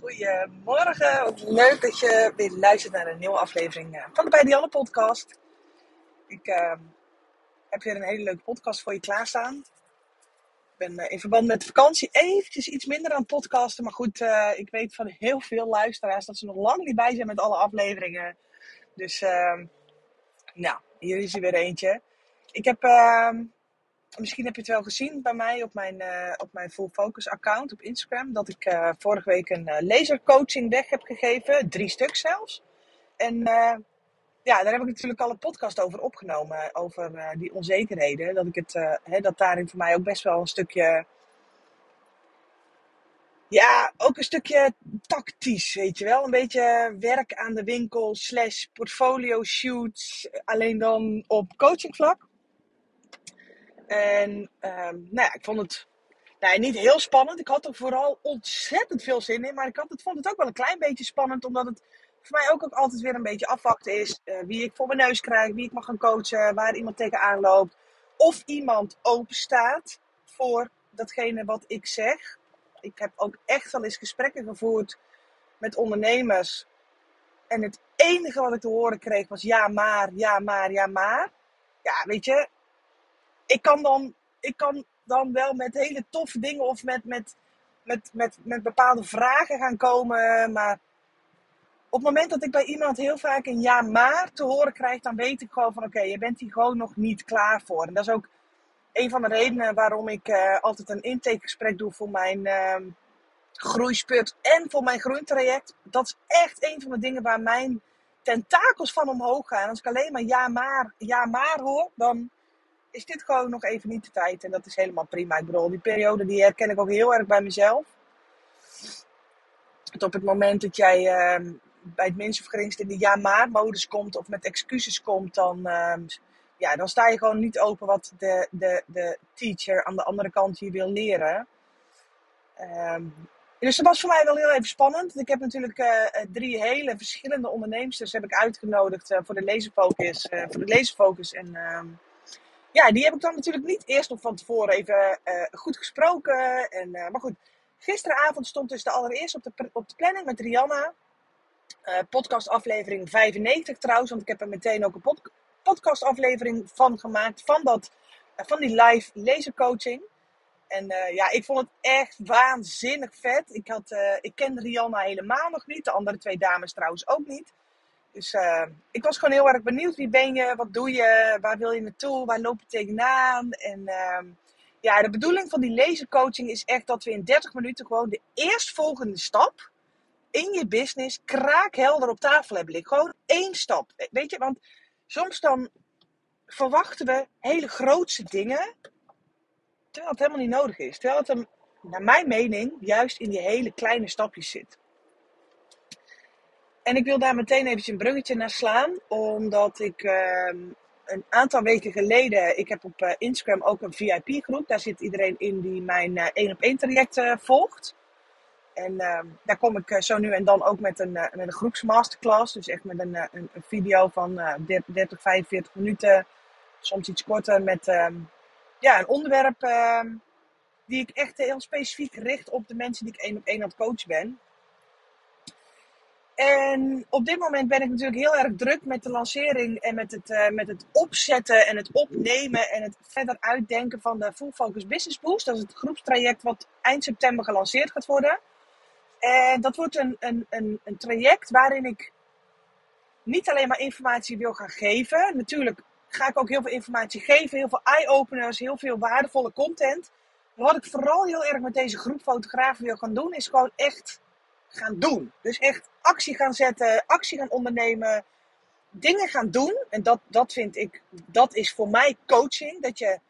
Goedemorgen, leuk dat je weer luistert naar een nieuwe aflevering eh, van de Bij Dianne podcast. Ik uh, heb weer een hele leuke podcast voor je klaarstaan. Ik ben uh, in verband met de vakantie eventjes iets minder aan podcasten. Maar goed, uh, ik weet van heel veel luisteraars dat ze nog lang niet bij zijn met alle afleveringen. Dus ehm, nou, hier is er weer eentje. Ik heb ehm, Misschien heb je het wel gezien bij mij op mijn, uh, op mijn Full Focus account op Instagram. Dat ik uh, vorige week een uh, lasercoaching weg heb gegeven. Drie stuk zelfs. En ja, daar heb ik natuurlijk al een podcast over opgenomen. Over die onzekerheden. Dat, ik het, dat daarin voor mij ook best wel een stukje... Ja, ook een stukje tactisch, weet je wel. Een beetje werk aan de winkel slash portfolio shoots. Alleen dan op coachingvlak. En um, nou ja, ik vond het nou, niet heel spannend. Ik had er vooral ontzettend veel zin in. Maar ik had het, vond het ook wel een klein beetje spannend. Omdat het voor mij ook, altijd weer een beetje afwachten is. Uh, wie ik voor mijn neus krijg. Wie ik mag gaan coachen. Waar iemand tegenaan loopt. Of iemand open staat voor datgene wat ik zeg. Ik heb ook echt wel eens gesprekken gevoerd met ondernemers. En het enige wat ik te horen kreeg was ja maar, ja maar, ja maar. Ja, weet je, ik kan dan, ik kan dan wel met hele toffe dingen of met, met, met, met, met bepaalde vragen gaan komen. Maar op het moment dat ik bij iemand heel vaak een ja maar te horen krijg, dan weet ik gewoon van oké, je bent hier gewoon nog niet klaar voor. En dat is ook een van de redenen waarom ik uh, altijd een intakegesprek doe voor mijn uh, groeispurt en voor mijn groeitraject. Dat is echt een van de dingen waar mijn tentakels van omhoog gaan. Als ik alleen maar ja maar, ja maar hoor, dan is dit gewoon nog even niet de tijd. En dat is helemaal prima. Ik bedoel, die periode die herken ik ook heel erg bij mezelf. Dat op het moment dat jij uh, bij het geringste in de ja-maar-modus komt of met excuses komt, dan, uh, ja, dan sta je gewoon niet open wat de, de, de teacher aan de andere kant je wil leren. Um, dus dat was voor mij wel heel even spannend. Ik heb natuurlijk uh, drie hele verschillende ondernemers heb ik uitgenodigd uh, voor de laserfocus, uh, voor de laserfocus en ehm, ja, die heb ik dan natuurlijk niet eerst nog van tevoren even uh, goed gesproken. En, uh, maar goed, gisteravond stond dus de allereerste op de, op de planning met Rihanna. Uh, podcast aflevering 95 trouwens, want ik heb er meteen ook een pod podcast aflevering van gemaakt. Van, dat, van die live lasercoaching. En ja, ik vond het echt waanzinnig vet. Ik, had, ik kende Rihanna helemaal nog niet. De andere twee dames trouwens ook niet. Dus uh, ik was gewoon heel erg benieuwd. Wie ben je? Wat doe je? Waar wil je naartoe? Waar loop je tegenaan? En uh, ja, de bedoeling van die lasercoaching is echt dat we in 30 minuten gewoon de eerstvolgende stap in je business kraakhelder op tafel hebben liggen. Gewoon één stap. Weet je, want soms dan verwachten we hele grootse dingen, terwijl het helemaal niet nodig is. Terwijl het, hem, naar mijn mening, juist in die hele kleine stapjes zit. En ik wil daar meteen even een bruggetje naar slaan, omdat ik uh, een aantal weken geleden, ik heb op uh, Instagram ook een VIP-groep. Daar zit iedereen in die mijn uh, één op één traject uh, volgt. En ehm, daar kom ik zo nu en dan ook met een, met een groepsmasterclass. Dus echt met een, een, een video van 30, 45 minuten, soms iets korter, met ehm, ja, een onderwerp die ik echt heel specifiek richt op de mensen die ik één op één aan het coachen ben. En op dit moment ben ik natuurlijk heel erg druk met de lancering en met het, uh, met het opzetten en het opnemen en het verder uitdenken van de Full Focus Business Boost. Dat is het groepstraject wat eind september gelanceerd gaat worden. En dat wordt een, een, een, een traject waarin ik niet alleen maar informatie wil gaan geven. Natuurlijk ga ik ook heel veel informatie geven, heel veel eye-openers, heel veel waardevolle content. Maar wat ik vooral heel erg met deze groep fotografen wil gaan doen, is gewoon echt gaan doen. Dus echt actie gaan zetten, actie gaan ondernemen, dingen gaan doen. En dat, dat vind ik, dat is voor mij coaching. Dat je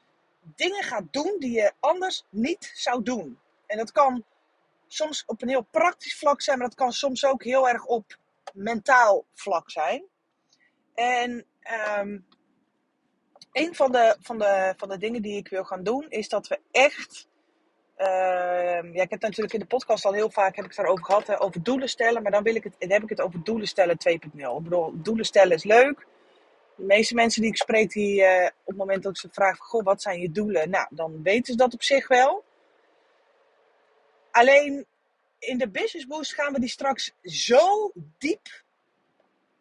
dingen gaat doen die je anders niet zou doen. En dat kan soms op een heel praktisch vlak zijn, maar dat kan soms ook heel erg op mentaal vlak zijn. En um, een van de, van, de, van de dingen die ik wil gaan doen, is dat we echt Uh, ja, ik heb natuurlijk in de podcast al heel vaak heb ik het erover gehad, hè, over doelen stellen. Maar dan, wil ik het, dan heb ik het over doelen stellen 2.0. Ik bedoel, doelen stellen is leuk. De meeste mensen die ik spreek, die, uh, op het moment dat ik ze vraag, goh, wat zijn je doelen? Nou, dan weten ze dat op zich wel. Alleen, in de Business Boost gaan we die straks zo diep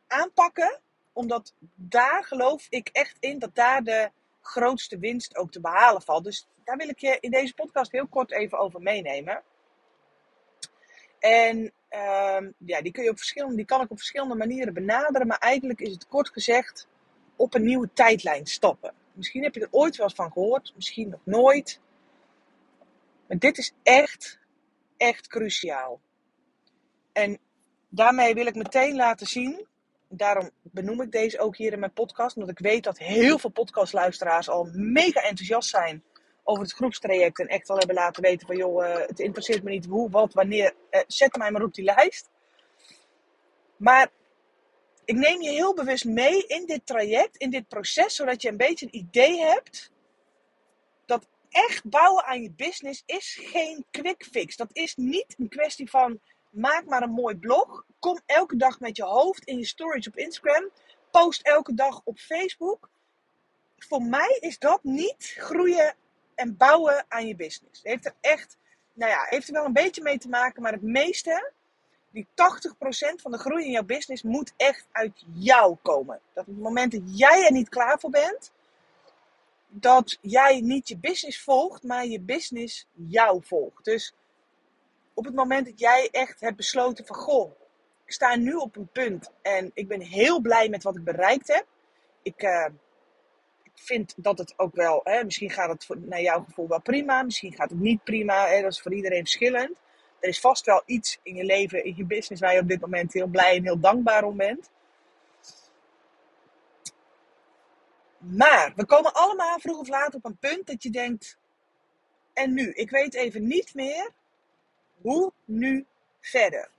aanpakken. Omdat daar geloof ik echt in dat daar de grootste winst ook te behalen valt. Dus daar wil ik je in deze podcast heel kort even over meenemen. En ehm, ja, die, kun je op verschillende, die kan ik op verschillende manieren benaderen. Maar eigenlijk is het kort gezegd op een nieuwe tijdlijn stappen. Misschien heb je er ooit wel eens van gehoord, misschien nog nooit. Maar dit is echt, echt cruciaal. En daarmee wil ik meteen laten zien, daarom benoem ik deze ook hier in mijn podcast, omdat ik weet dat heel veel podcastluisteraars al mega enthousiast zijn over het groepstraject en echt al hebben laten weten van joh, uh, het interesseert me niet hoe, wat, wanneer, uh, zet mij maar op die lijst. Maar ik neem je heel bewust mee in dit traject, in dit proces, zodat je een beetje een idee hebt dat echt bouwen aan je business is geen quick fix. Dat is niet een kwestie van maak maar een mooi blog, kom elke dag met je hoofd in je stories op Instagram, post elke dag op Facebook. Voor mij is dat niet groeien en bouwen aan je business. Heeft er echt, nou ja, heeft er wel een beetje mee te maken, maar het meeste, die 80% van de groei in jouw business moet echt uit jou komen. Dat op het moment dat jij er niet klaar voor bent, dat jij niet je business volgt, maar je business jou volgt. Dus op het moment dat jij echt hebt besloten van goh, ik sta nu op een punt en ik ben heel blij met wat ik bereikt heb. Ik, uh, vind dat het ook wel, hè, misschien gaat het voor, naar jouw gevoel wel prima, misschien gaat het niet prima, hè, dat is voor iedereen verschillend. Er is vast wel iets in je leven, in je business, waar je op dit moment heel blij en heel dankbaar om bent. Maar we komen allemaal vroeg of laat op een punt dat je denkt: en nu? Ik weet even niet meer hoe nu verder.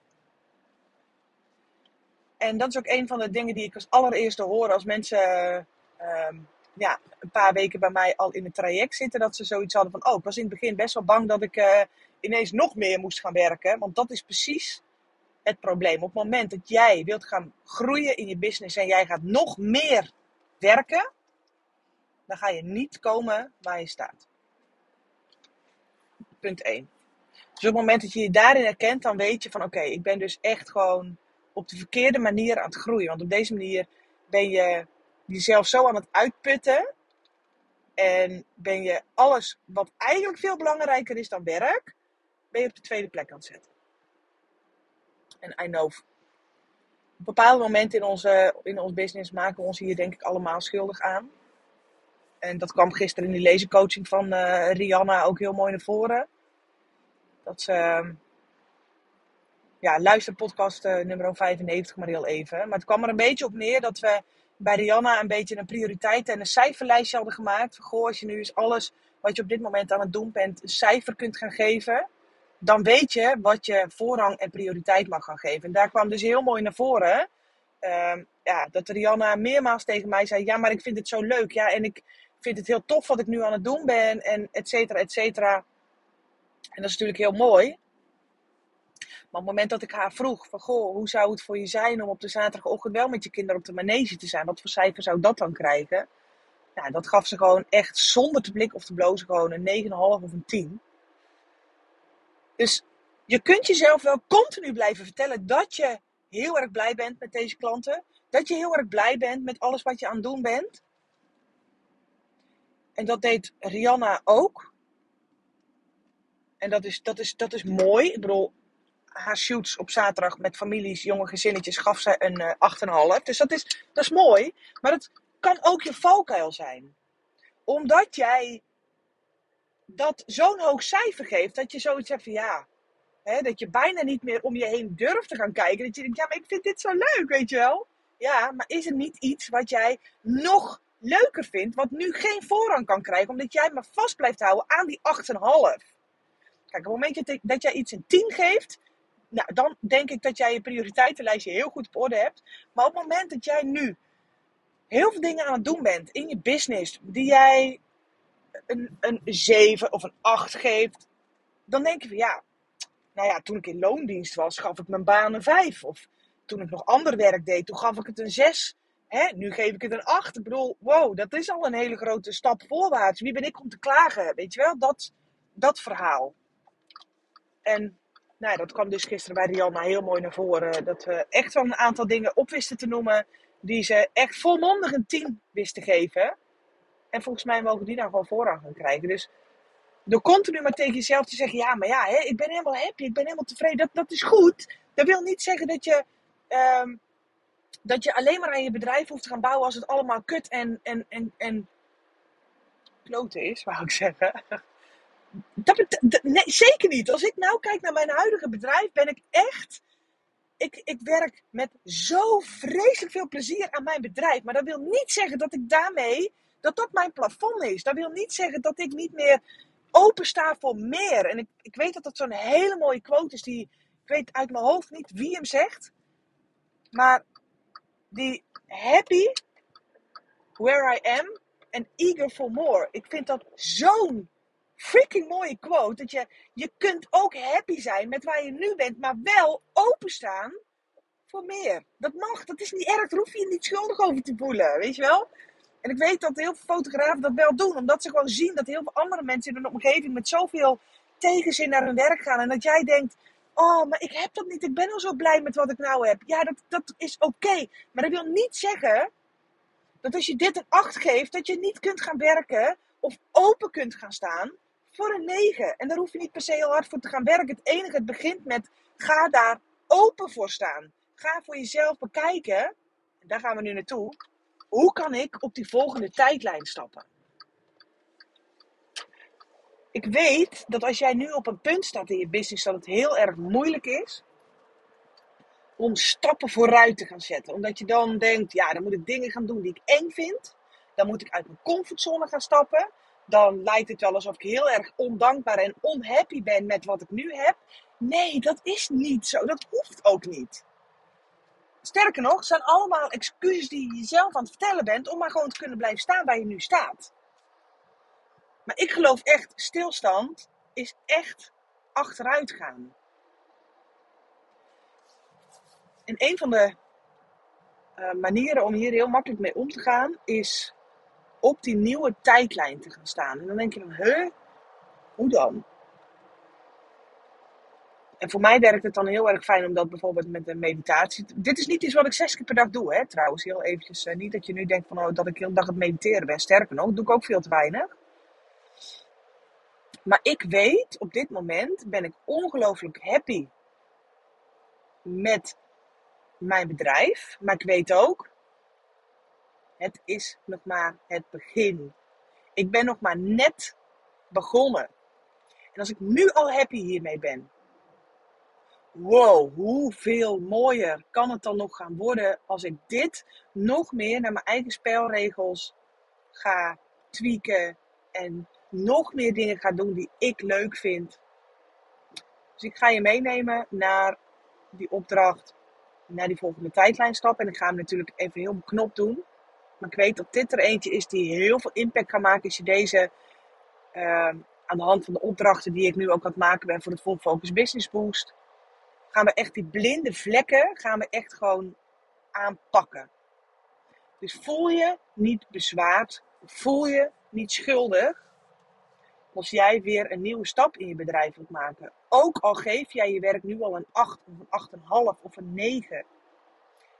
En dat is ook een van de dingen die ik als allereerste hoor als mensen um, ja, een paar weken bij mij al in het traject zitten. Dat ze zoiets hadden van, oh, ik was in het begin best wel bang dat ik uh, ineens nog meer moest gaan werken. Want dat is precies het probleem. Op het moment dat jij wilt gaan groeien in je business en jij gaat nog meer werken, dan ga je niet komen waar je staat. Punt 1. Dus op het moment dat je je daarin herkent, dan weet je van oké, ik ben dus echt gewoon op de verkeerde manier aan het groeien. Want op deze manier ben je jezelf zo aan het uitputten. En ben je alles wat eigenlijk veel belangrijker is dan werk, ben je op de tweede plek aan het zetten. En I know, op bepaalde momenten in, onze, in ons business maken we ons hier denk ik allemaal schuldig aan. En dat kwam gisteren in die lezencoaching van uh, Rihanna ook heel mooi naar voren. Dat ze, ja, luister podcast uh, nummer 95 maar heel even. Maar het kwam er een beetje op neer dat we bij Rihanna een beetje een prioriteit en een cijferlijstje hadden gemaakt. Goh, als je nu eens alles wat je op dit moment aan het doen bent een cijfer kunt gaan geven, dan weet je wat je voorrang en prioriteit mag gaan geven. En daar kwam dus heel mooi naar voren. Uh, ja, dat Rihanna meermaals tegen mij zei: Ja, maar ik vind het zo leuk. Ja, en ik vind het heel tof wat ik nu aan het doen ben. En et cetera, et cetera. En dat is natuurlijk heel mooi. Op het moment dat ik haar vroeg van, goh, hoe zou het voor je zijn om op de zaterdagochtend wel met je kinderen op de manege te zijn? Wat voor cijfer zou dat dan krijgen? Nou, dat gaf ze gewoon echt zonder te blikken of te blozen gewoon een 9,5 of een 10. Dus je kunt jezelf wel continu blijven vertellen dat je heel erg blij bent met deze klanten. Dat je heel erg blij bent met alles wat je aan het doen bent. En dat deed Rihanna ook. En dat is, dat is, dat is mooi. Ik bedoel, haar shoots op zaterdag met families, jonge gezinnetjes, gaf zij een uh, 8,5. Dus dat is, dat is mooi. Maar het kan ook je valkuil zijn. Omdat jij dat zo'n hoog cijfer geeft, dat je zoiets hebt van ja. Hè, dat je bijna niet meer om je heen durft te gaan kijken. Dat je denkt, ja, maar ik vind dit zo leuk, weet je wel. Ja, maar is het niet iets wat jij nog leuker vindt, wat nu geen voorrang kan krijgen, omdat jij maar vast blijft houden aan die 8,5? Kijk, op het moment dat jij iets een 10 geeft, nou, dan denk ik dat jij je prioriteitenlijstje heel goed op orde hebt. Maar op het moment dat jij nu heel veel dingen aan het doen bent in je business, die jij een, een 7 of een 8 geeft, dan denk je van ja, nou ja, toen ik in loondienst was, gaf ik mijn baan een 5. Of toen ik nog ander werk deed, toen gaf ik het een 6. Hè, nu geef ik het een 8. Ik bedoel, wow, dat is al een hele grote stap voorwaarts. Wie ben ik om te klagen? Weet je wel, dat, dat verhaal. En nou, dat kwam dus gisteren bij Rianna heel mooi naar voren. Dat we echt wel een aantal dingen op wisten te noemen die ze echt volmondig een 10 wisten geven. En volgens mij mogen die dan gewoon voorrang gaan krijgen. Dus door continu maar tegen jezelf te zeggen: ja, maar ja, hè, ik ben helemaal happy, ik ben helemaal tevreden. Dat, dat is goed. Dat wil niet zeggen dat je, ehm, dat je alleen maar aan je bedrijf hoeft te gaan bouwen als het allemaal kut en, en, en, en kloten is, wou ik zeggen. Dat, zeker niet. Als ik nou kijk naar mijn huidige bedrijf, ben ik echt. Ik, ik werk met zo vreselijk veel plezier aan mijn bedrijf. Maar dat wil niet zeggen dat ik daarmee. dat dat mijn plafond is. Dat wil niet zeggen dat ik niet meer opensta voor meer. En ik, ik weet dat dat zo'n hele mooie quote is. Die, ik weet uit mijn hoofd niet wie hem zegt. Maar die happy where I am and eager for more. Ik vind dat zo'n freaking mooie quote. Dat je, je kunt ook happy zijn met waar je nu bent, maar wel openstaan voor meer. Dat mag, dat is niet erg. Daar hoef je je niet schuldig over te voelen, weet je wel? En ik weet dat heel veel fotografen dat wel doen, omdat ze gewoon zien dat heel veel andere mensen in hun omgeving met zoveel tegenzin naar hun werk gaan. En dat jij denkt, oh, maar ik heb dat niet, ik ben al zo blij met wat ik nou heb. Ja, dat, dat is oké. Maar dat wil niet zeggen dat als je dit een 8 geeft, dat je niet kunt gaan werken of open kunt gaan staan voor een 9. En daar hoef je niet per se heel hard voor te gaan werken. Het enige, het begint met ga daar open voor staan. Ga voor jezelf bekijken, en daar gaan we nu naartoe. Hoe kan ik op die volgende tijdlijn stappen? Ik weet dat als jij nu op een punt staat in je business dat het heel erg moeilijk is om stappen vooruit te gaan zetten. Omdat je dan denkt, ja, dan moet ik dingen gaan doen die ik eng vind. Dan moet ik uit mijn comfortzone gaan stappen dan lijkt het wel alsof ik heel erg ondankbaar en onhappy ben met wat ik nu heb. Nee, dat is niet zo. Dat hoeft ook niet. Sterker nog, het zijn allemaal excuses die je jezelf aan het vertellen bent om maar gewoon te kunnen blijven staan waar je nu staat. Maar ik geloof echt, stilstand is echt achteruit gaan. En een van de uh, manieren om hier heel makkelijk mee om te gaan is op die nieuwe tijdlijn te gaan staan. En dan denk je van, huh, hoe dan? En voor mij werkt het dan heel erg fijn om dat bijvoorbeeld met een meditatie. Dit is niet iets wat ik zes keer per dag doe, hè, trouwens. Heel eventjes. Uh, niet dat je nu denkt van, oh, dat ik heel dag het mediteren ben. Sterker nog, doe ik ook veel te weinig. Maar ik weet, op dit moment ben ik ongelooflijk happy met mijn bedrijf. Maar ik weet ook, het is nog maar het begin. Ik ben nog maar net begonnen. En als ik nu al happy hiermee ben, wow, hoeveel mooier kan het dan nog gaan worden als ik dit nog meer naar mijn eigen spelregels ga tweaken en nog meer dingen ga doen die ik leuk vind. Dus ik ga je meenemen naar die opdracht, naar die volgende tijdlijnstap. En ik ga hem natuurlijk even heel knop doen. Maar ik weet dat dit er eentje is die heel veel impact kan maken als je deze ehm, aan de hand van de opdrachten die ik nu ook aan het maken ben voor het Full Focus Business Boost, gaan we echt die blinde vlekken gaan we echt gewoon aanpakken. Dus voel je niet bezwaard, voel je niet schuldig als jij weer een nieuwe stap in je bedrijf wilt maken. Ook al geef jij je werk nu al een 8 of een 8,5 of een 9.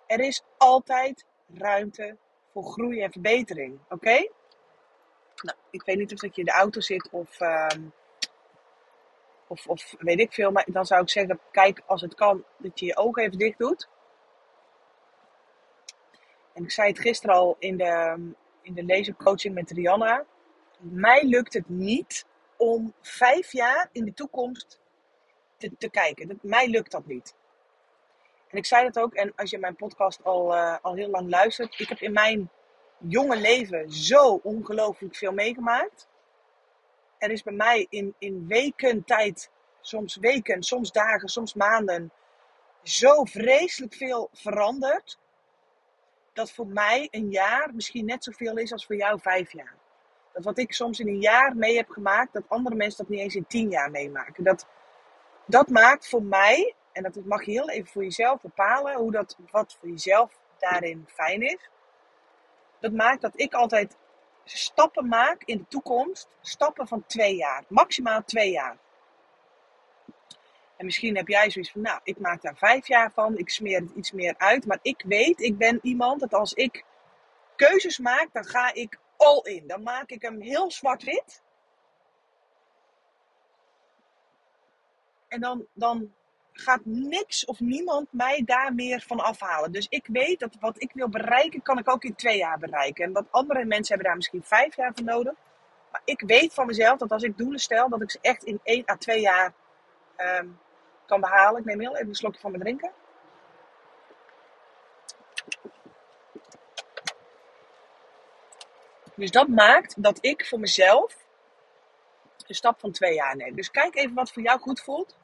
Er is altijd ruimte groei en verbetering. Oké? Nou, ik weet niet of dat je in de auto zit of, uh, of, of weet ik veel. Maar dan zou ik zeggen, kijk als het kan dat je je ogen even dicht doet. En ik zei het gisteren al in de, in de lasercoaching met Rihanna. Mij lukt het niet om vijf jaar in de toekomst te, te kijken. Dat, mij lukt dat niet. En ik zei dat ook, en als je mijn podcast al, uh, al heel lang luistert, ik heb in mijn jonge leven zo ongelooflijk veel meegemaakt. Er is bij mij in, in weken tijd, soms weken, soms dagen, soms maanden, zo vreselijk veel veranderd. Dat voor mij een jaar misschien net zoveel is als voor jou vijf jaar. Dat wat ik soms in een jaar mee heb gemaakt, dat andere mensen dat niet eens in tien jaar meemaken. Dat, dat maakt voor mij en dat mag je heel even voor jezelf bepalen hoe dat, wat voor jezelf daarin fijn is. Dat maakt dat ik altijd stappen maak in de toekomst. Stappen van twee jaar. Maximaal twee jaar. En misschien heb jij zoiets van, nou, ik maak daar vijf jaar van, ik smeer het iets meer uit. Maar ik weet, ik ben iemand dat als ik keuzes maak, dan ga ik all in. Dan maak ik hem heel zwart-wit. En dan, dan gaat niks of niemand mij daar meer van afhalen. Dus ik weet dat wat ik wil bereiken, kan ik ook in twee jaar bereiken. En wat andere mensen hebben daar misschien vijf jaar voor nodig. Maar ik weet van mezelf dat als ik doelen stel, dat ik ze echt in één à twee jaar ehm, kan behalen. Ik neem heel even een slokje van mijn drinken. Dus dat maakt dat ik voor mezelf een stap van twee jaar neem. Dus kijk even wat voor jou goed voelt.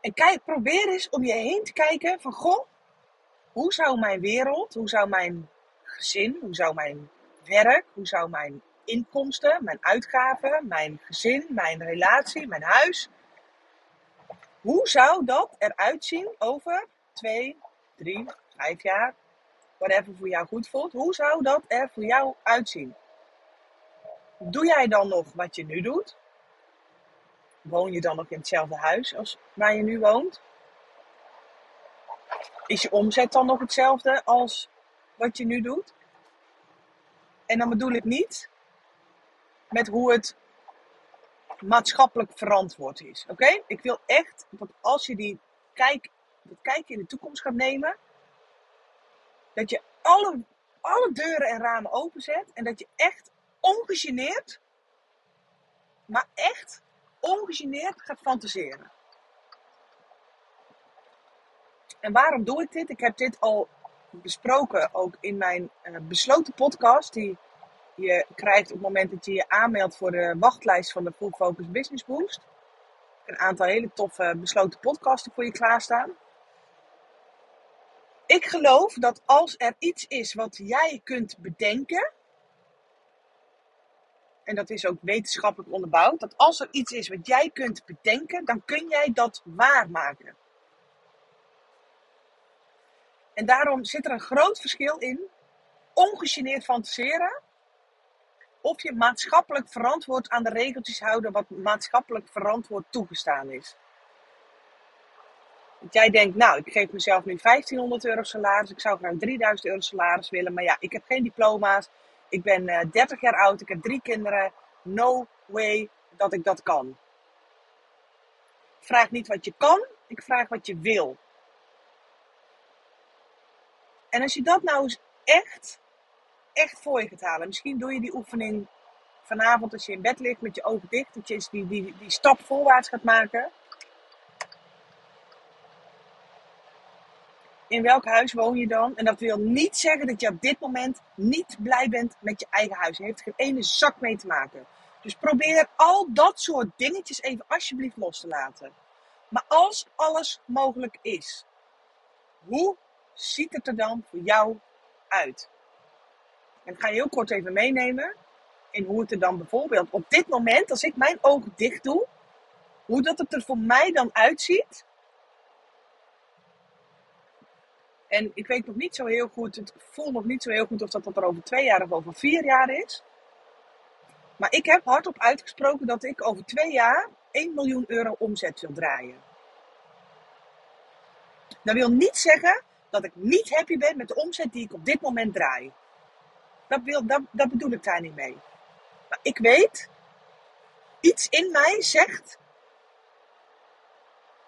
En kijk, probeer eens om je heen te kijken van, goh, hoe zou mijn wereld, hoe zou mijn gezin, hoe zou mijn werk, hoe zou mijn inkomsten, mijn uitgaven, mijn gezin, mijn relatie, mijn huis, hoe zou dat eruit zien over twee, drie, vijf jaar, whatever voor jou goed voelt, hoe zou dat er voor jou uitzien? Doe jij dan nog wat je nu doet? Woon je dan nog in hetzelfde huis als waar je nu woont? Is je omzet dan nog hetzelfde als wat je nu doet? En dan bedoel ik niet met hoe het maatschappelijk verantwoord is. Oké? Ik wil echt dat als je die kijk, dat kijkje in de toekomst gaat nemen, dat je alle, alle deuren en ramen openzet en dat je echt ongegeneerd, maar echt ongegeneerd gaat fantaseren. En waarom doe ik dit? Ik heb dit al besproken ook in mijn uh, besloten podcast, die je krijgt op het moment dat je je aanmeldt voor de wachtlijst van de Full Focus Business Boost. Een aantal hele toffe besloten podcasten voor je klaarstaan. Ik geloof dat als er iets is wat jij kunt bedenken, en dat is ook wetenschappelijk onderbouwd, dat als er iets is wat jij kunt bedenken, dan kun jij dat waarmaken. En daarom zit er een groot verschil in ongegeneerd fantaseren of je maatschappelijk verantwoord aan de regeltjes houden wat maatschappelijk verantwoord toegestaan is. Dat jij denkt, nou, ik geef mezelf nu 1500 euro salaris, ik zou graag 3000 euro salaris willen, maar ja, ik heb geen diploma's, ik ben uh, eh, 30 jaar oud, ik heb drie kinderen, no way dat ik dat kan. Vraag niet wat je kan, ik vraag wat je wil. En als je dat nou eens echt echt voor je gaat halen. Misschien doe je die oefening vanavond als je in bed ligt met je ogen dicht. Dat je eens die, die, die stap voorwaarts gaat maken. In welk huis woon je dan? En dat wil niet zeggen dat je op dit moment niet blij bent met je eigen huis. Je heeft geen ene zak mee te maken. Dus probeer al dat soort dingetjes even alsjeblieft los te laten. Maar als alles mogelijk is, hoe ziet het er dan voor jou uit? En ik ga je heel kort even meenemen in hoe het er dan bijvoorbeeld op dit moment, als ik mijn ogen dicht doe, hoe dat het er voor mij dan uitziet. En ik weet nog niet zo heel goed, het voel nog niet zo heel goed of dat, dat er over twee jaar of over vier jaar is. Maar ik heb hardop uitgesproken dat ik over twee jaar 1 miljoen euro omzet wil draaien. Dat wil niet zeggen dat ik niet happy ben met de omzet die ik op dit moment draai. Dat, wil, dat, dat bedoel ik daar niet mee. Maar ik weet, iets in mij zegt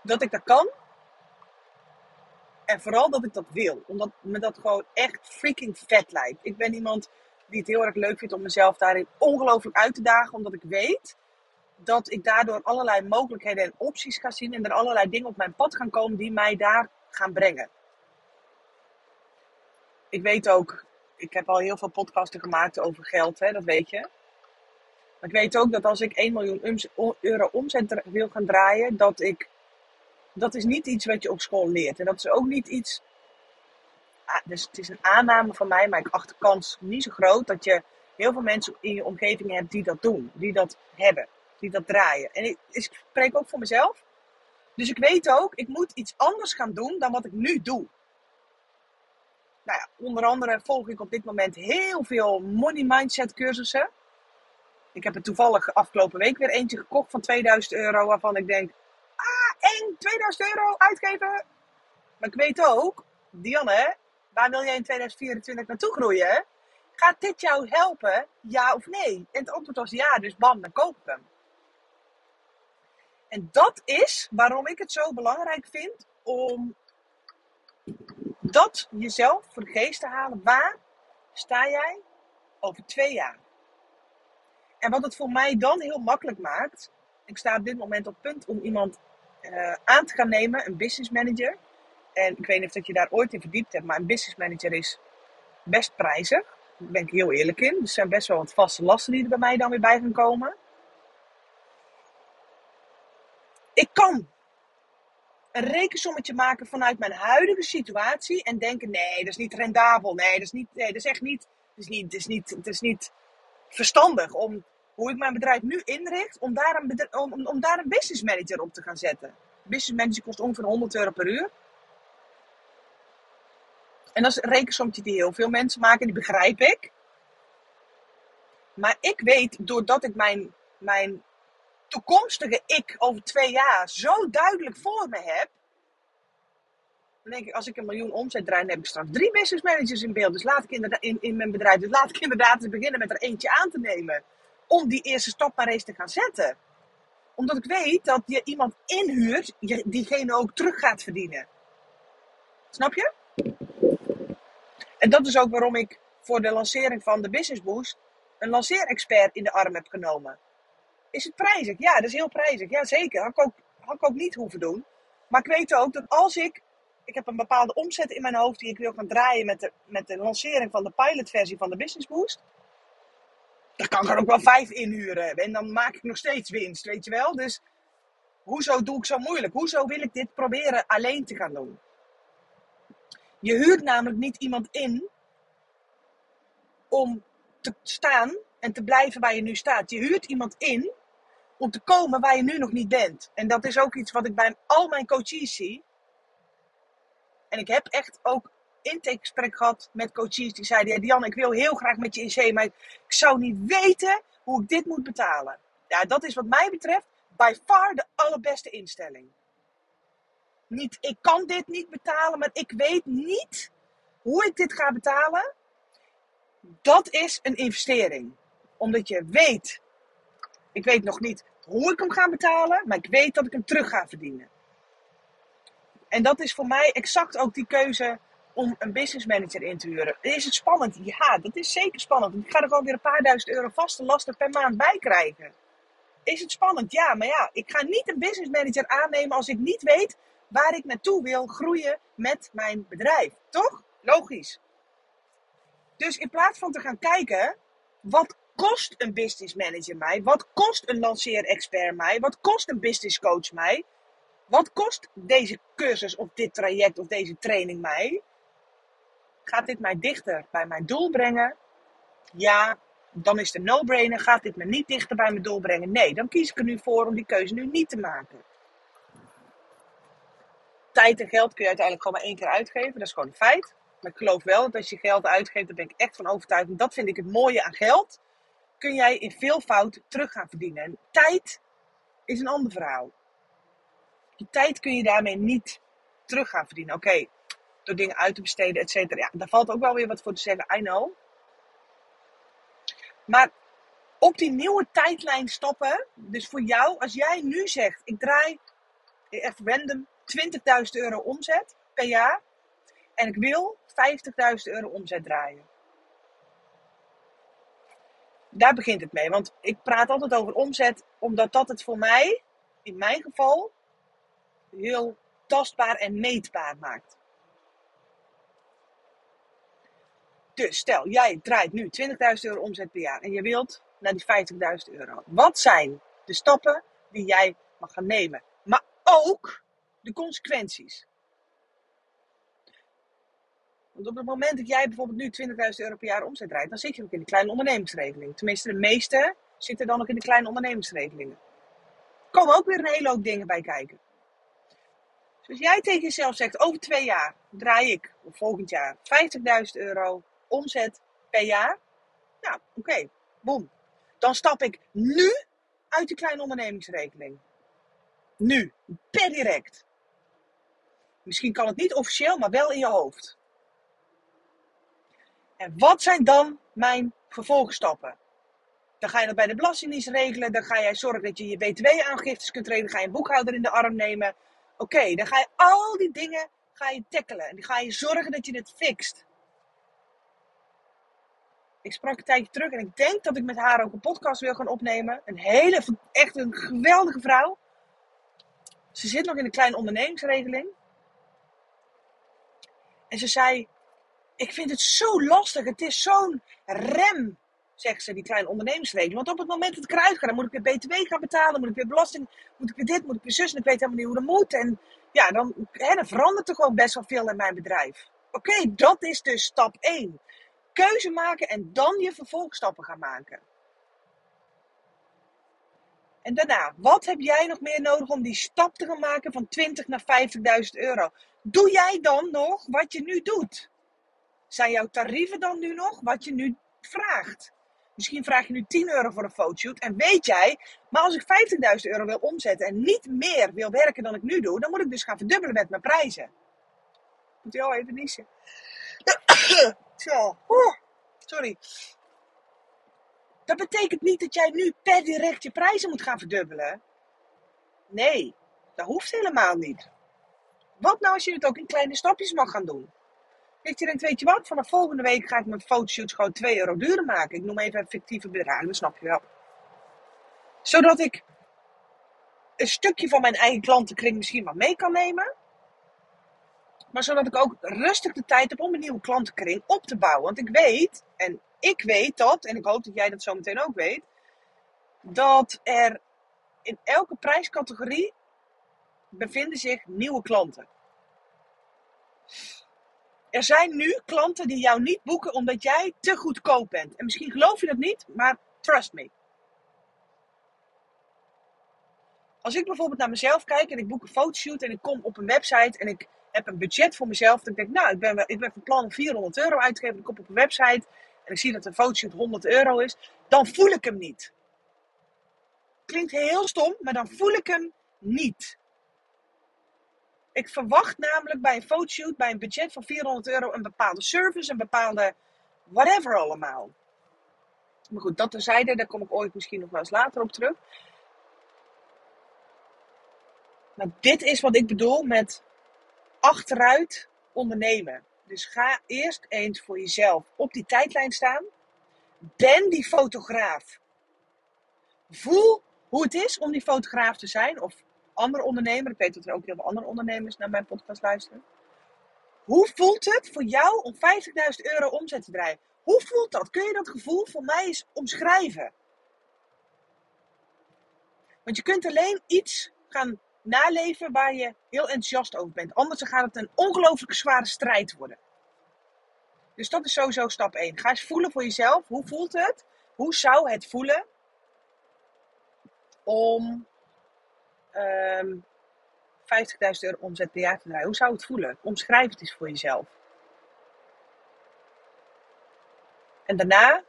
dat ik dat kan. En vooral dat ik dat wil. Omdat me dat gewoon echt freaking vet lijkt. Ik ben iemand die het heel erg leuk vindt om mezelf daarin ongelooflijk uit te dagen. Omdat ik weet dat ik daardoor allerlei mogelijkheden en opties ga zien. En er allerlei dingen op mijn pad gaan komen die mij daar gaan brengen. Ik weet ook ik heb al heel veel podcasten gemaakt over geld, hè, dat weet je. Maar ik weet ook dat als ik 1 miljoen euro omzet wil gaan draaien, dat ik. Dat is niet iets wat je op school leert. En dat is ook niet iets. Ah, dus het is een aanname van mij, maar ik acht de kans niet zo groot dat je heel veel mensen in je omgeving hebt die dat doen, die dat hebben, die dat draaien. En ik, spreek ook voor mezelf. Dus ik weet ook, ik moet iets anders gaan doen dan wat ik nu doe nou ja, onder andere volg ik op dit moment heel veel money mindset cursussen. Ik heb er toevallig afgelopen week weer eentje gekocht van 2000 euro. Waarvan ik denk, één, 2000 euro uitgeven. Maar ik weet ook, Dianne, waar wil jij in 2024 naartoe groeien? Gaat dit jou helpen, ja of nee? En het antwoord was ja, dus bam, dan koop ik hem. En dat is waarom ik het zo belangrijk vind om dat jezelf voor de geest te halen. Waar sta jij over twee jaar? En wat het voor mij dan heel makkelijk maakt. Ik sta op dit moment op punt om iemand uh, aan te gaan nemen, een business manager. En ik weet niet of je daar ooit in verdiept hebt, maar een business manager is best prijzig. Daar ben ik heel eerlijk in. Er zijn best wel wat vaste lasten die er bij mij dan weer bij gaan komen. Ik kan een rekensommetje maken vanuit mijn huidige situatie en denken: nee, dat is niet rendabel. Nee, dat is, niet, dat is echt niet, dat is niet, dat is niet, dat is niet verstandig om hoe ik mijn bedrijf nu inricht, om daar een, om, om daar een business manager op te gaan zetten. Business manager kost ongeveer 100 euro per uur. En dat is een rekensommetje die heel veel mensen maken, die begrijp ik. Maar ik weet, doordat ik mijn, mijn toekomstige ik over twee jaar zo duidelijk voor me heb. Dan denk ik, als ik een miljoen omzet draai, dan heb ik straks drie business managers in beeld. Dus laat ik in, in mijn bedrijf, dus laat ik inderdaad eens beginnen met er eentje aan te nemen. Om die eerste stap maar eens te gaan zetten. Omdat ik weet dat je iemand inhuurt, diegene ook terug gaat verdienen. Snap je? En dat is ook waarom ik voor de lancering van de Business Boost een lanceerexpert in de arm heb genomen. Is het prijzig? Ja, dat is heel prijzig. Ja, zeker. Had ik ook, ik ook niet hoeven doen. Maar ik weet ook dat als ik... Ik heb een bepaalde omzet in mijn hoofd die ik wil gaan draaien met de, met de lancering van de pilotversie van de Business Boost. Dan kan ik er ook wel vijf inhuren. En dan maak ik nog steeds winst, weet je wel. Dus hoezo doe ik zo moeilijk? Hoezo wil ik dit proberen alleen te gaan doen? Je huurt namelijk niet iemand in om te staan en te blijven waar je nu staat. Je huurt iemand in om te komen waar je nu nog niet bent. En dat is ook iets wat ik bij al mijn coaches zie. En ik heb echt ook intakegesprek gehad met coaches die zeiden: ja, Diane, ik wil heel graag met je in zee, maar ik zou niet weten hoe ik dit moet betalen. Ja, dat is wat mij betreft by far de allerbeste instelling. Niet, ik kan dit niet betalen, maar ik weet niet hoe ik dit ga betalen. Dat is een investering. Omdat je weet, ik weet nog niet hoe ik hem ga betalen, maar ik weet dat ik hem terug ga verdienen. En dat is voor mij exact ook die keuze om een business manager in te huren. Is het spannend? Ja, dat is zeker spannend. Ik ga er gewoon weer een paar duizend euro vaste lasten per maand bij krijgen. Is het spannend? Ja, maar ja, ik ga niet een business manager aannemen als ik niet weet waar ik naartoe wil groeien met mijn bedrijf. Toch? Logisch. Dus in plaats van te gaan kijken, wat kost een business manager mij? Wat kost een lanceerexpert mij? Wat kost een business coach mij? Wat kost deze cursus of dit traject of deze training mij? Gaat dit mij dichter bij mijn doel brengen? Ja, dan is de no-brainer. Gaat dit me niet dichter bij mijn doel brengen? Nee, dan kies ik er nu voor om die keuze nu niet te maken. Tijd en geld kun je uiteindelijk gewoon maar één keer uitgeven. Dat is gewoon een feit. Maar ik geloof wel dat als je geld uitgeeft, daar ben ik echt van overtuigd. En dat vind ik het mooie aan geld. Kun jij in veel fout terug gaan verdienen. En tijd is een ander verhaal. Je tijd kun je daarmee niet terug gaan verdienen. Oké, door dingen uit te besteden, et cetera. Ja, daar valt ook wel weer wat voor te zeggen. I know. Maar op die nieuwe tijdlijn stoppen. Dus voor jou, als jij nu zegt: ik draai echt random 20.000 euro omzet per jaar. En ik wil 50.000 euro omzet draaien. Daar begint het mee. Want ik praat altijd over omzet, omdat dat het voor mij, in mijn geval, heel tastbaar en meetbaar maakt. Dus stel, jij draait nu 20.000 euro omzet per jaar en je wilt naar die 50.000 euro. Wat zijn de stappen die jij mag gaan nemen? Maar ook de consequenties. Want op het moment dat jij bijvoorbeeld nu 20.000 euro per jaar omzet draait, dan zit je ook in de kleine ondernemingsregeling. Tenminste, de meeste zitten dan nog in de kleine ondernemingsregelingen. Er komen ook weer een hele hoop dingen bij kijken. Dus als jij tegen jezelf zegt, over twee jaar draai ik, of volgend jaar, 50.000 euro omzet per jaar. Nou, oké, okay, boom. dan stap ik nu uit die kleine ondernemingsregeling. Nu, per direct. Misschien kan het niet officieel, maar wel in je hoofd. En wat zijn dan mijn vervolgstappen? Dan ga je dat bij de Belastingdienst regelen. Dan ga jij zorgen dat je je btw-aangiftes kunt regelen. Ga je een boekhouder in de arm nemen. Oké, dan ga je al die dingen ga je tackelen. En dan ga je zorgen dat je dit fixt. Ik sprak een tijdje terug en ik denk dat ik met haar ook een podcast wil gaan opnemen. Een hele, echt een geweldige vrouw. Ze zit nog in een kleine ondernemingsregeling. En ze zei: Ik vind het zo lastig. Het is zo'n rem, zegt ze, die kleine ondernemingsregeling. Want op het moment dat ik eruit ga, dan moet ik weer BTW gaan betalen. Moet ik weer belasting, moet ik weer dit, moet ik weer zus. En ik weet helemaal niet hoe dat moet. En ja, dan, hè, dan verandert er gewoon best wel veel in mijn bedrijf. Oké, dat is dus stap 1 keuze maken en dan je vervolgstappen gaan maken. En daarna, wat heb jij nog meer nodig om die stap te gaan maken van 20 naar 50.000 euro? Doe jij dan nog wat je nu doet? Zijn jouw tarieven dan nu nog wat je nu vraagt? Misschien vraag je nu 10 euro voor een fotoshoot en weet jij, maar als ik 50.000 euro wil omzetten en niet meer wil werken dan ik nu doe, dan moet ik dus gaan verdubbelen met mijn prijzen. Moet je al even niezen. Zo, sorry. Dat betekent niet dat jij nu per direct je prijzen moet gaan verdubbelen. Nee, dat hoeft helemaal niet. Wat nou als je het ook in kleine stapjes mag gaan doen? Dat je denkt, weet je wat, vanaf volgende week ga ik mijn fotoshoots gewoon 2 euro duurder maken. Ik noem even fictieve bedragen, snap je wel. Zodat ik een stukje van mijn eigen klantenkring misschien wat mee kan nemen. Maar zodat ik ook rustig de tijd heb om een nieuwe klantenkring op te bouwen. Want ik weet, en ik weet dat, en ik hoop dat jij dat zo meteen ook weet, dat er in elke prijscategorie bevinden zich nieuwe klanten. Er zijn nu klanten die jou niet boeken omdat jij te goedkoop bent. En misschien geloof je dat niet, maar trust me. Als ik bijvoorbeeld naar mezelf kijk en ik boek een fotoshoot en ik kom op een website en ik heb een budget voor mezelf. Dat ik denk, nou, ik ben, ik ben van plan om 400 euro uit te geven. Ik kom op een website en ik zie dat een fotoshoot 100 euro is. Dan voel ik hem niet. Klinkt heel stom, maar dan voel ik hem niet. Ik verwacht namelijk bij een fotoshoot, bij een budget van 400 euro, een bepaalde service, een bepaalde whatever allemaal. Maar goed, dat terzijde, daar kom ik ooit misschien nog wel eens later op terug. Maar dit is wat ik bedoel met achteruit ondernemen. Dus ga eerst eens voor jezelf op die tijdlijn staan. Ben die fotograaf. Voel hoe het is om die fotograaf te zijn. Of andere ondernemer. Ik weet dat er ook heel veel andere ondernemers naar mijn podcast luisteren. Hoe voelt het voor jou om 50.000 euro omzet te draaien? Hoe voelt dat? Kun je dat gevoel voor mij eens omschrijven? Want je kunt alleen iets gaan naleven waar je heel enthousiast over bent. Anders gaat het een ongelooflijk zware strijd worden. Dus dat is sowieso stap 1. Ga eens voelen voor jezelf. Hoe voelt het? Hoe zou het voelen om um, ehm, 50.000 euro omzet per jaar te draaien? Hoe zou het voelen? Omschrijf het eens voor jezelf. En daarna,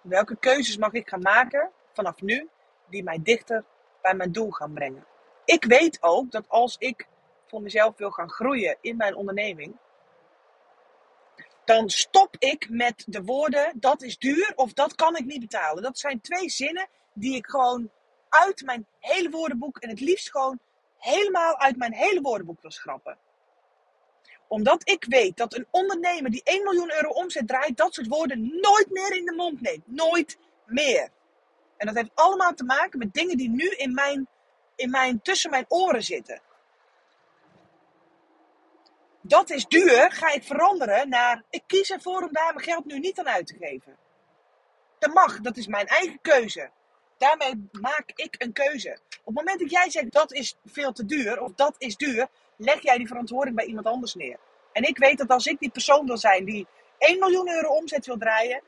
welke keuzes mag ik gaan maken vanaf nu die mij dichter bij mijn doel gaan brengen? Ik weet ook dat als ik voor mezelf wil gaan groeien in mijn onderneming, dan stop ik met de woorden dat is duur of dat kan ik niet betalen. Dat zijn twee zinnen die ik gewoon uit mijn hele woordenboek en het liefst gewoon helemaal uit mijn hele woordenboek wil schrappen. Omdat ik weet dat een ondernemer die 1 miljoen euro omzet draait, dat soort woorden nooit meer in de mond neemt. Nooit meer. En dat heeft allemaal te maken met dingen die nu in mijn in mijn, tussen mijn oren zitten. Dat is duur, ga ik veranderen naar. Ik kies ervoor om daar mijn geld nu niet aan uit te geven. Dat mag, dat is mijn eigen keuze. Daarmee maak ik een keuze. Op het moment dat jij zegt dat is veel te duur of dat is duur, leg jij die verantwoording bij iemand anders neer. En ik weet dat als ik die persoon wil zijn die 1 miljoen euro omzet wil draaien,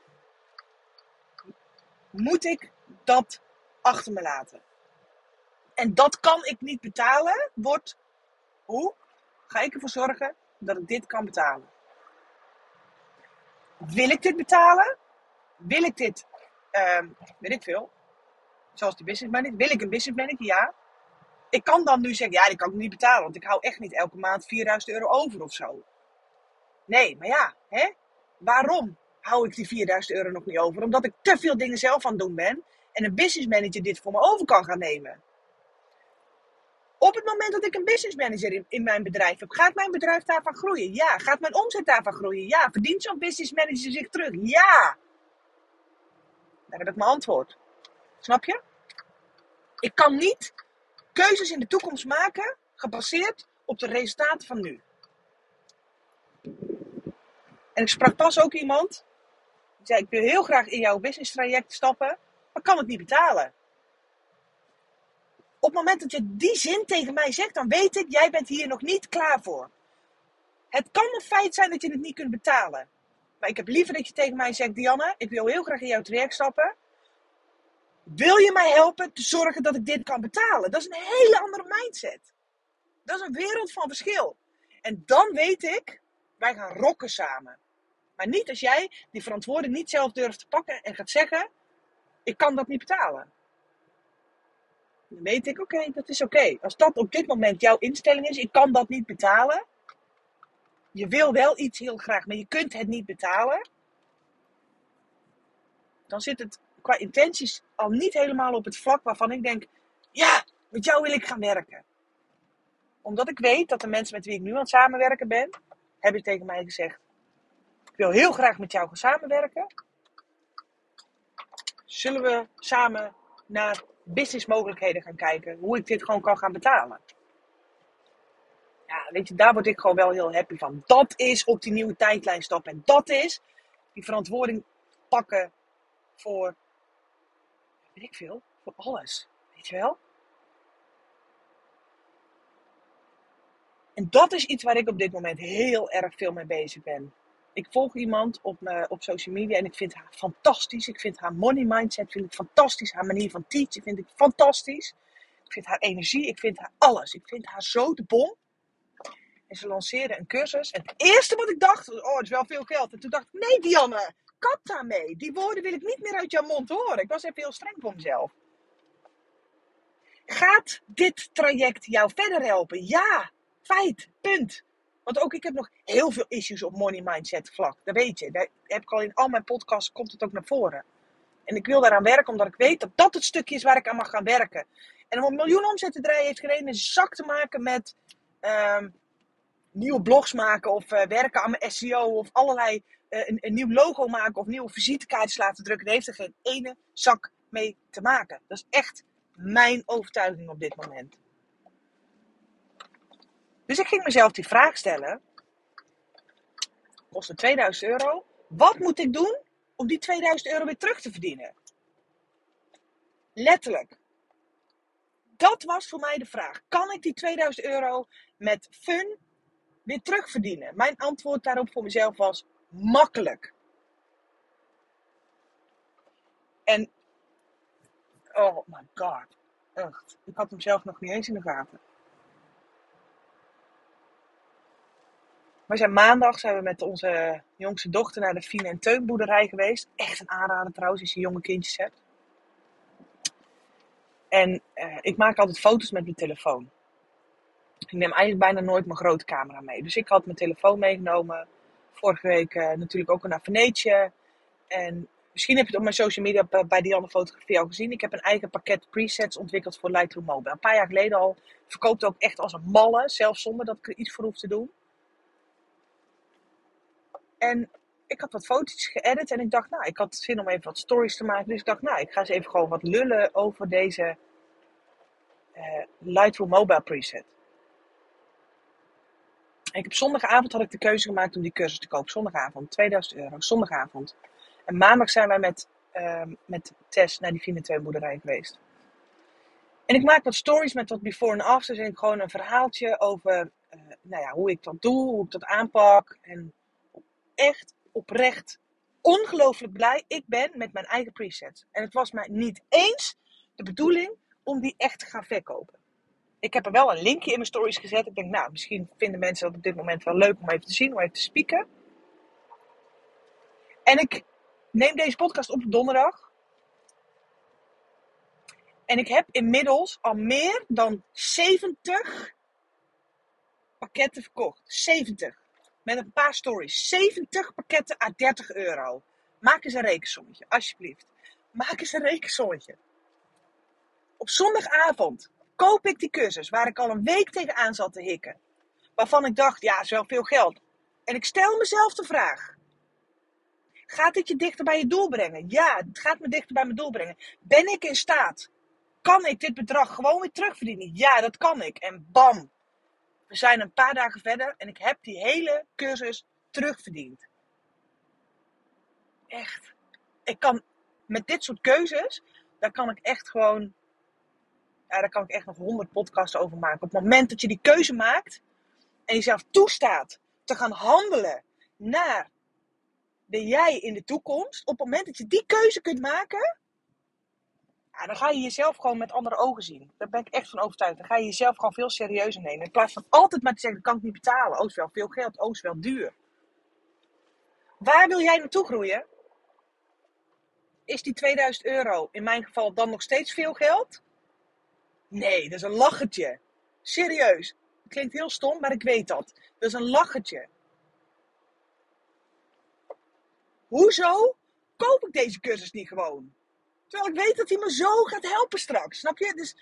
moet ik dat achter me laten en dat kan ik niet betalen, wordt hoe ga ik ervoor zorgen dat ik dit kan betalen? Wil ik dit betalen? Wil ik dit ehm, weet ik veel. Zoals die business manager. Wil ik een business manager? Ja. Ik kan dan nu zeggen, ja, die kan ik niet betalen. Want ik hou echt niet elke maand 4000 euro over of zo. Nee, maar ja, hè? waarom hou ik die 4000 euro nog niet over? Omdat ik te veel dingen zelf aan het doen ben. En een business manager dit voor me over kan gaan nemen. Op het moment dat ik een business manager in, in mijn bedrijf heb, gaat mijn bedrijf daarvan groeien? Ja. Gaat mijn omzet daarvan groeien? Ja. Verdient zo'n business manager zich terug? Ja. Daar heb ik mijn antwoord. Snap je? Ik kan niet keuzes in de toekomst maken gebaseerd op de resultaten van nu. En ik sprak pas ook iemand. Die zei: Ik wil heel graag in jouw business traject stappen, maar kan het niet betalen. Op het moment dat je die zin tegen mij zegt, dan weet ik, jij bent hier nog niet klaar voor. Het kan een feit zijn dat je het niet kunt betalen. Maar ik heb liever dat je tegen mij zegt, Dianne, ik wil heel graag in jouw traject stappen. Wil je mij helpen te zorgen dat ik dit kan betalen? Dat is een hele andere mindset. Dat is een wereld van verschil. En dan weet ik, wij gaan rocken samen. Maar niet als jij die verantwoording niet zelf durft te pakken en gaat zeggen: Ik kan dat niet betalen. Dan weet ik, oké, dat is oké. Als dat op dit moment jouw instelling is, ik kan dat niet betalen. Je wil wel iets heel graag, maar je kunt het niet betalen. Dan zit het qua intenties al niet helemaal op het vlak waarvan ik denk: Ja, met jou wil ik gaan werken. Omdat ik weet dat de mensen met wie ik nu aan het samenwerken ben, hebben tegen mij gezegd: Ik wil heel graag met jou gaan samenwerken. Zullen we samen naar businessmogelijkheden gaan kijken. Hoe ik dit gewoon kan gaan betalen. Ja, weet je, daar word ik gewoon wel heel happy van. Dat is op die nieuwe tijdlijn stappen. En dat is die verantwoording pakken voor, weet ik veel, voor alles. Weet je wel? En dat is iets waar ik op dit moment heel erg veel mee bezig ben ik volg iemand op, me, op social media en ik vind haar fantastisch. Ik vind haar money mindset vind ik fantastisch. Haar manier van teachen vind ik fantastisch. Ik vind haar energie, ik vind haar alles. Ik vind haar zo de bom. En ze lanceerde een cursus. En het eerste wat ik dacht, oh, het is wel veel geld. En toen dacht ik, nee Dianne, kap daarmee. Die woorden wil ik niet meer uit jouw mond horen. Ik was even heel streng voor mezelf. Gaat dit traject jou verder helpen? Ja, feit, punt. Want ook ik heb nog heel veel issues op money mindset vlak. Dat weet je. Daar heb ik al in al mijn podcasts komt het ook naar voren. En ik wil daaraan werken omdat ik weet dat dat het stukje is waar ik aan mag gaan werken. En om een miljoen omzet te draaien heeft geen zak te maken met ehm, nieuwe blogs maken of uh, werken aan mijn SEO of allerlei uh, een, een, nieuw logo maken of nieuwe visitekaartjes laten drukken. Daar heeft er geen ene zak mee te maken. Dat is echt mijn overtuiging op dit moment. Dus ik ging mezelf die vraag stellen. Kostte 2000 euro. Wat moet ik doen om die 2000 euro weer terug te verdienen? Letterlijk. Dat was voor mij de vraag. Kan ik die 2000 euro met fun weer terugverdienen? Mijn antwoord daarop voor mezelf was makkelijk. En, oh my god, echt. Ik had hem zelf nog niet eens in de gaten. We zijn maandag zijn we met onze jongste dochter naar de Fine en Teun boerderij geweest. Echt een aanrader trouwens als je jonge kindjes hebt. En uh, ik maak altijd foto's met mijn telefoon. Ik neem eigenlijk bijna nooit mijn grote camera mee. Dus ik had mijn telefoon meegenomen. Vorige week uh, natuurlijk ook naar Venetië. En misschien heb je het op mijn social media bij die andere fotografie al gezien. Ik heb een eigen pakket presets ontwikkeld voor Lightroom Mobile. Een paar jaar geleden al. Verkoopt ook echt als een malle. Zelfs zonder dat ik er iets voor hoef te doen. En ik had wat foto's geëdit en ik dacht, nou, ik had zin om even wat stories te maken. Dus ik dacht, nou, ik ga eens even gewoon wat lullen over deze uh, Lightroom Mobile preset. Ik heb zondagavond had ik de keuze gemaakt om die cursus te kopen. Zondagavond, 2000 euro, zondagavond. En maandag zijn wij met, uh, met Tess naar die 4 boerderij geweest. En ik maak wat stories met wat before en after. En ik gewoon een verhaaltje over uh, nou ja, hoe ik dat doe, hoe ik dat aanpak. En echt oprecht ongelooflijk blij ik ben met mijn eigen presets. En het was mij niet eens de bedoeling om die echt te gaan verkopen. Ik heb er wel een linkje in mijn stories gezet. Ik denk, nou, misschien vinden mensen dat op dit moment wel leuk om even te zien, om even te spieken. En ik neem deze podcast op donderdag. En ik heb inmiddels al meer dan 70 pakketten verkocht. 70. Met een paar stories. 70 pakketten à 30 euro. Maak eens een rekensommetje, alsjeblieft. Maak eens een rekensommetje. Op zondagavond koop ik die cursus waar ik al een week tegenaan zat te hikken. Waarvan ik dacht, ja, is wel veel geld. En ik stel mezelf de vraag. Gaat dit je dichter bij je doel brengen? Ja, het gaat me dichter bij mijn doel brengen. Ben ik in staat? Kan ik dit bedrag gewoon weer terugverdienen? Ja, dat kan ik. En bam, we zijn een paar dagen verder en ik heb die hele cursus terugverdiend. Echt. Ik kan met dit soort keuzes, daar kan ik echt gewoon, ja, daar kan ik echt nog honderd podcasts over maken. Op het moment dat je die keuze maakt en jezelf toestaat te gaan handelen naar de jij in de toekomst, op het moment dat je die keuze kunt maken, dan ga je jezelf gewoon met andere ogen zien. Daar ben ik echt van overtuigd. Dan ga je jezelf gewoon veel serieuzer nemen. In plaats van altijd maar te zeggen, dat kan ik niet betalen. Oh, wel veel geld. Oh, wel duur. Waar wil jij naartoe groeien? Is die 2000 euro in mijn geval dan nog steeds veel geld? Nee, dat is een lachertje. Serieus. klinkt heel stom, maar ik weet dat. Dat is een lachertje. Hoezo koop ik deze cursus niet gewoon? Terwijl ik weet dat hij me zo gaat helpen straks. Snap je? Dus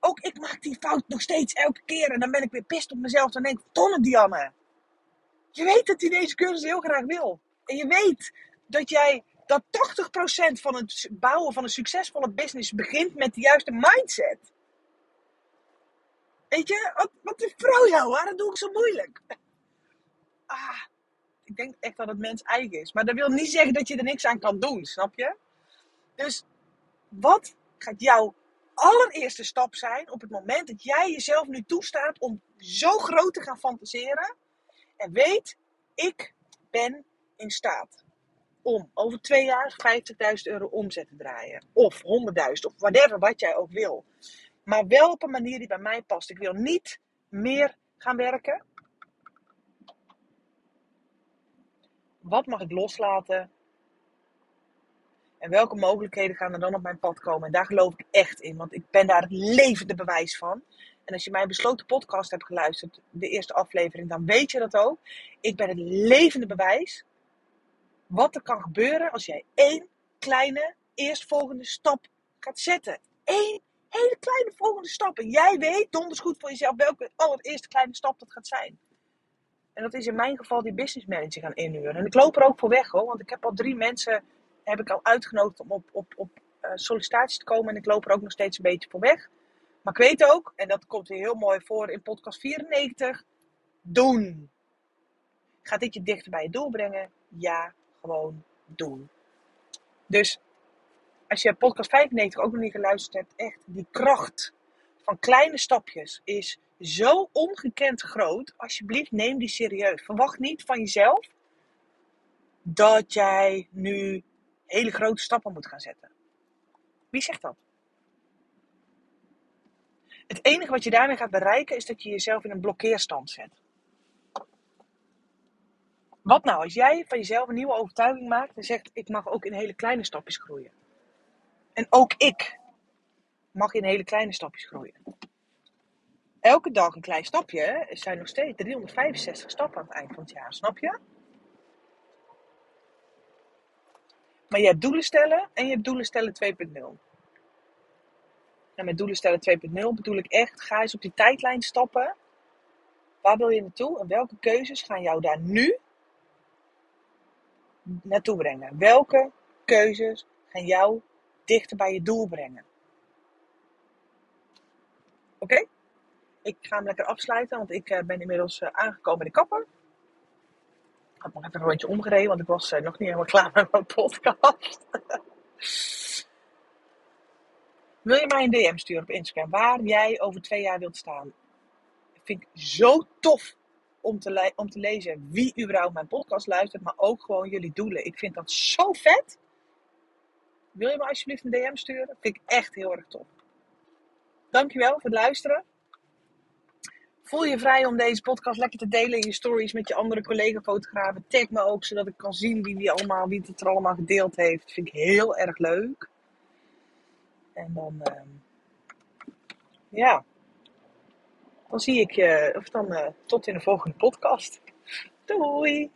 ook ik maak die fout nog steeds elke keer. En dan ben ik weer pist op mezelf. Dan denk ik, tonnen Dianne. Je weet dat hij deze cursus heel graag wil. En je weet dat jij dat 80% van het bouwen van een succesvolle business begint met de juiste mindset. Weet je, wat, wat is vrouw jou? Waarom doe ik zo moeilijk? Ah, ik denk echt dat het mens eigen is. Maar dat wil niet zeggen dat je er niks aan kan doen, snap je? Dus wat gaat jouw allereerste stap zijn op het moment dat jij jezelf nu toestaat om zo groot te gaan fantaseren? En weet, ik ben in staat om over twee jaar 50.000 euro omzet te draaien. Of 100.000, of whatever, wat jij ook wil. Maar wel op een manier die bij mij past. Ik wil niet meer gaan werken. Wat mag ik loslaten? En welke mogelijkheden gaan er dan op mijn pad komen? En daar geloof ik echt in, want ik ben daar het levende bewijs van. En als je mijn besloten podcast hebt geluisterd, de eerste aflevering, dan weet je dat ook. Ik ben het levende bewijs wat er kan gebeuren als jij één kleine eerstvolgende stap gaat zetten. Eén hele kleine volgende stap. En jij weet donders goed voor jezelf welke allereerste kleine stap dat gaat zijn. En dat is in mijn geval die business manager gaan inhuren. En ik loop er ook voor weg hoor, want ik heb al drie mensen heb ik al uitgenodigd om op, op, op uh, sollicitaties te komen. En ik loop er ook nog steeds een beetje voor weg. Maar ik weet ook, en dat komt weer heel mooi voor in podcast 94, doen. Gaat dit je dichter bij je? Ja, gewoon doen. Dus als je podcast 95 ook nog niet geluisterd hebt, echt die kracht van kleine stapjes is zo ongekend groot. Alsjeblieft, neem die serieus. Verwacht niet van jezelf dat jij nu hele grote stappen moet gaan zetten. Wie zegt dat? Het enige wat je daarmee gaat bereiken is dat je jezelf in een blokkeerstand zet. Wat nou als jij van jezelf een nieuwe overtuiging maakt en zegt: Ik mag ook in hele kleine stapjes groeien? En ook ik mag in hele kleine stapjes groeien. Elke dag een klein stapje zijn nog steeds 365 stappen aan het eind van het jaar, snap je? Maar je hebt doelen stellen en je hebt doelen stellen 2.0. En met doelen stellen 2.0 bedoel ik echt, ga eens op die tijdlijn stappen. Waar wil je naartoe en welke keuzes gaan jou daar nu naartoe brengen? Welke keuzes gaan jou dichter bij je doel brengen? Oké? Ik ga hem lekker afsluiten, want ik eh, ben inmiddels eh, aangekomen bij de kapper. Ik had nog even een rondje omgereden, want ik was uh, nog niet helemaal klaar met mijn podcast. Wil je mij een DM sturen op Instagram waar jij over twee jaar wilt staan? Dat vind ik zo tof om te, om te lezen wie überhaupt mijn podcast luistert, maar ook gewoon jullie doelen. Ik vind dat zo vet. Wil je me alsjeblieft een DM sturen? Vind ik echt heel erg tof. Dankjewel voor het luisteren. Voel je vrij om deze podcast lekker te delen in je stories met je andere collega-fotografen. Tag me ook, zodat ik kan zien wie, wie, allemaal, wie het er allemaal gedeeld heeft. Vind ik heel erg leuk. En dan, ehm, ja, dan zie ik je, of dan tot in de volgende podcast. Doei!